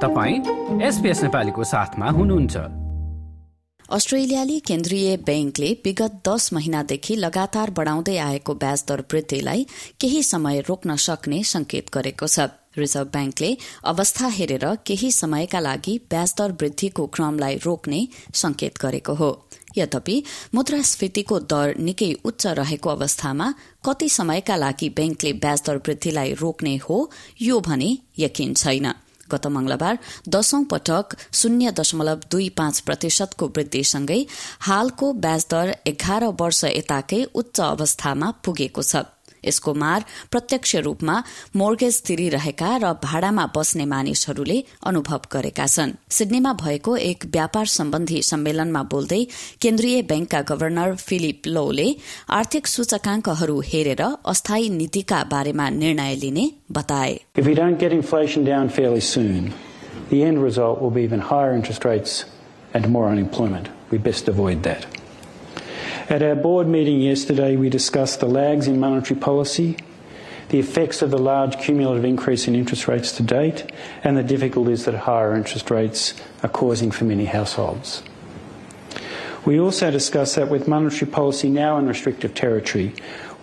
तपाईँ एसपिएस नेपालीको साथमा हुनुहुन्छ। अस्ट्रेलियाली केन्द्रीय ब्याङ्कले विगत दश महिनादेखि लगातार बढ़ाउँदै आएको ब्याज दर वृद्धिलाई केही समय रोक्न सक्ने संकेत गरेको छ। रिजर्भ ब्याङ्कले अवस्था हेरेर केही समयका लागि ब्याज दर वृद्धिको क्रमलाई रोक्ने संकेत गरेको हो। यद्यपि मुद्रास्फीतिको दर निकै उच्च रहेको अवस्थामा कति समयका लागि ब्याङ्कले ब्याज दर वृद्धिलाई रोक्ने हो यो भने यकिन छैन। गत मंगलबार दशौं पटक शून्य दशमलव दुई पाँच प्रतिशतको वृद्धिसँगै हालको ब्याज दर एघार वर्ष यताकै उच्च अवस्थामा पुगेको छ। यसको मार प्रत्यक्ष रूपमा मोर्गेज तिरिरहेका र भाडामा बस्ने मानिसहरूले अनुभव गरेका छन् सिडनीमा भएको एक व्यापार सम्बन्धी सम्मेलनमा बोल्दै केन्द्रीय ब्याङ्कका गवर्नर फिलिप लोले आर्थिक सूचकांकहरू हेरेर अस्थायी नीतिका बारेमा निर्णय लिने बताए the end result will be even higher interest rates and more unemployment. We best avoid that. At our board meeting yesterday, we discussed the lags in monetary policy, the effects of the large cumulative increase in interest rates to date, and the difficulties that higher interest rates are causing for many households. We also discussed that with monetary policy now in restrictive territory,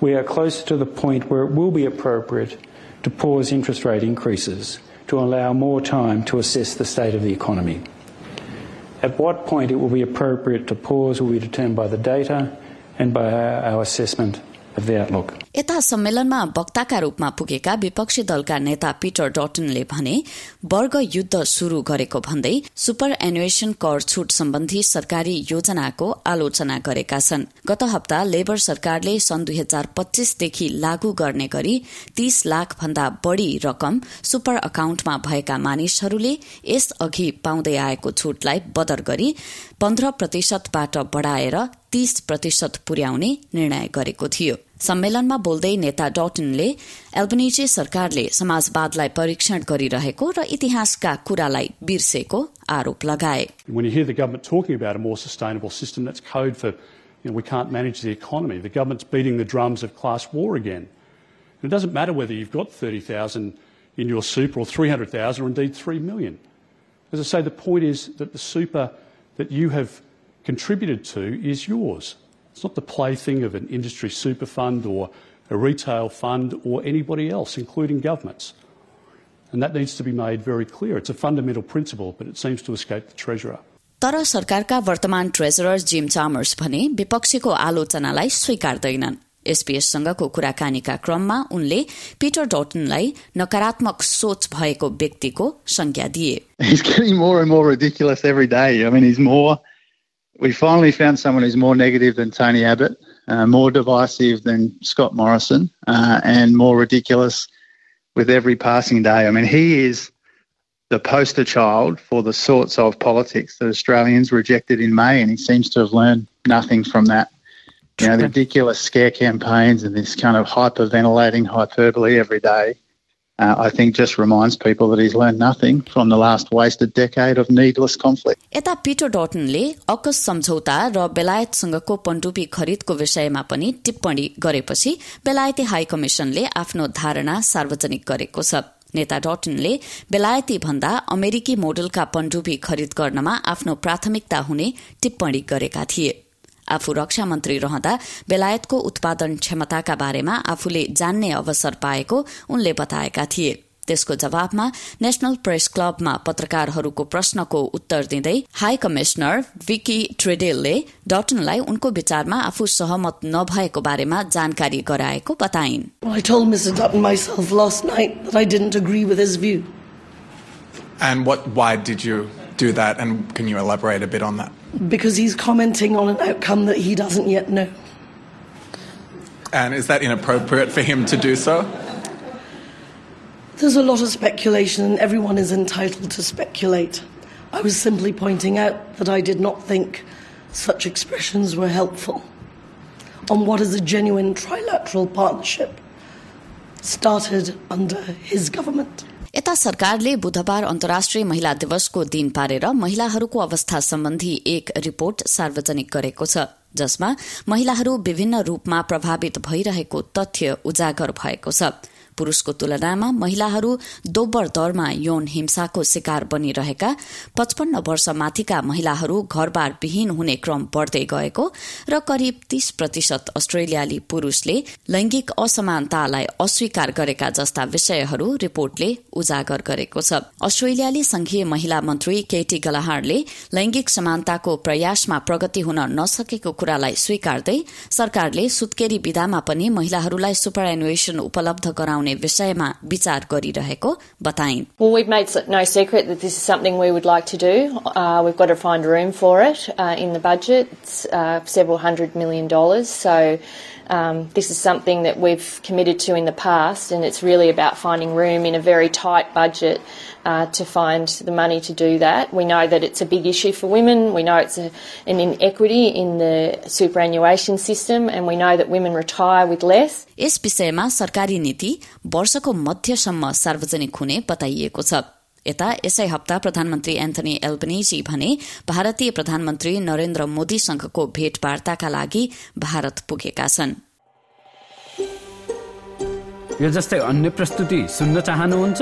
we are closer to the point where it will be appropriate to pause interest rate increases to allow more time to assess the state of the economy. At what point it will be appropriate to pause will be determined by the data and by our assessment यता सम्मेलनमा वक्ताका रूपमा पुगेका विपक्षी दलका नेता Peter डटनले भने वर्ग युद्ध शुरू गरेको भन्दै सुपर एनुएसन कर छूट सम्बन्धी सरकारी योजनाको आलोचना गरेका छन्। गत हप्ता लेबर सरकारले सन् दुई हजार पच्चीसदेखि लागू गर्ने गरी तीस लाख भन्दा बढ़ी रकम सुपर अकाउन्टमा भएका मानिसहरूले यस अघि पाउँदै आएको छूटलाई बदर गरी पन्ध्र प्रतिशतबाट बढ़ाएर तीस प्रतिशत पुर्याउने निर्णय गरेको थियो सम्मेलनमा बोल्दै नेता डटनले एल्बनिजी सरकारले समाजवादलाई परीक्षण गरिरहेको र इतिहासका कुरालाई बिर्सेको आरोप लगाए When you hear the government talking about a more sustainable system, that's code for you know, we can't manage the economy. The government's beating the drums of class war again. And it doesn't matter whether you've got 30,000 in your super or 300,000 or indeed 3 million. As I say, the point is that the super that you have contributed to is yours. It's not the plaything of an industry super fund or a retail fund or anybody else, including governments. And that needs to be made very clear. It's a fundamental principle, but it seems to escape the Treasurer. तर सरकारका वर्तमान treasurer gym Chalmers भने विपक्षीको आलोचनालाई स्वीकार्दैनन् एसपीएससँगको कुराकानीका क्रममा उनले Peter डटनलाई नकारात्मक सोच भएको व्यक्तिको संज्ञा दिए He's getting more and more ridiculous every day. I mean, he's more we finally found someone who's more negative than Tony Abbott, uh, more divisive than Scott Morrison, uh, and more ridiculous with every passing day. I mean, he is the poster child for the sorts of politics that Australians rejected in May, and he seems to have learned nothing from that. You know, the ridiculous scare campaigns and this kind of hyperventilating hyperbole every day uh, I think just reminds people that he's learned nothing from the last wasted decade of needless conflict. यता Peter डटनले AUKUS सम्झौता र बेलायतसँगको पण्डुपी खरिदको विषयमा पनि टिप्पणी गरेपछि बेलायती high कमिशनले आफ्नो धारणा सार्वजनिक गरेको छ नेता डटनले बेलायती भन्दा अमेरिकी मोडलका पण्डुपी खरिद गर्नमा आफ्नो प्राथमिकता हुने टिप्पणी गरेका थिए आफू रक्षा मन्त्री रहँदा बेलायतको उत्पादन क्षमताका बारेमा आफूले जान्ने अवसर पाएको उनले बताएका थिए। त्यसको जवाबमा नेशनल प्रेस क्लबमा पत्रकारहरूको प्रश्नको उत्तर दिँदै हाई कमिश्नर विकी ट्रेडेलले डटनलाई उनको विचारमा आफू सहमत नभएको बारेमा जानकारी गराएको बताइन्। And what, why did you do that? And can you elaborate a bit on that? because he's commenting on an outcome that he doesn't yet know. And is that inappropriate for him to do so? There's a lot of speculation, and everyone is entitled to speculate. I was simply pointing out that I did not think such expressions were helpful on what is a genuine trilateral partnership started under his government. यता सरकारले बुधबार अन्तर्राष्ट्रिय महिला दिवसको दिन पारेर महिलाहरूको अवस्था सम्बन्धी एक रिपोर्ट सार्वजनिक गरेको छ जसमा महिलाहरू विभिन्न रूपमा प्रभावित भइरहेको तथ्य उजागर भएको छ। पुरूषको तुलनामा महिलाहरू दोब्बर दरमा यौन हिंसाको शिकार बनिरहेका पचपन्न वर्ष माथिका महिलाहरू घरबार विहीन हुने क्रम बढ़दै गएको र करिब तीस प्रतिशत अस्ट्रेलियाली पुरूषले लैंगिक असमानतालाई अस्वीकार गरेका जस्ता विषयहरू रिपोर्टले उजागर गरेको छ। अस्ट्रेलियाली संघीय महिला मन्त्री केटी गलाहारले लैंगिक समानताको प्रयासमा प्रगति हुन नसकेको कुरालाई स्वीकार्दै सरकारले सुत्केरी विधामा पनि महिलाहरूलाई सुपरएनुएसन उपलब्ध गराउने विषयमा विचार गरिरहेको बताइन् Well, we've made no secret that this is something we would like to do. Uh, we've got to find room for it uh, in the budget. It's uh, several hundred million dollars. So um, this is something that we've committed to in the past, and it's really about finding room in a very tight budget uh, to find the money to do that. We know that it's a big issue for women. We know it's a, an inequity in the superannuation system, and we know that women retire with less. यस विषयमा सरकारी नीति वर्षको मध्यसम्म सार्वजनिक हुने बताइएको छ यता यसै हप्ता प्रधानमन्त्री एन्थनी एल्बनेजी भने भारतीय प्रधानमन्त्री नरेन्द्र मोदीसँगको भेटवार्ताका लागि भारत पुगेका छन् यो जस्तै अन्य प्रस्तुति सुन्न चाहनुहुन्छ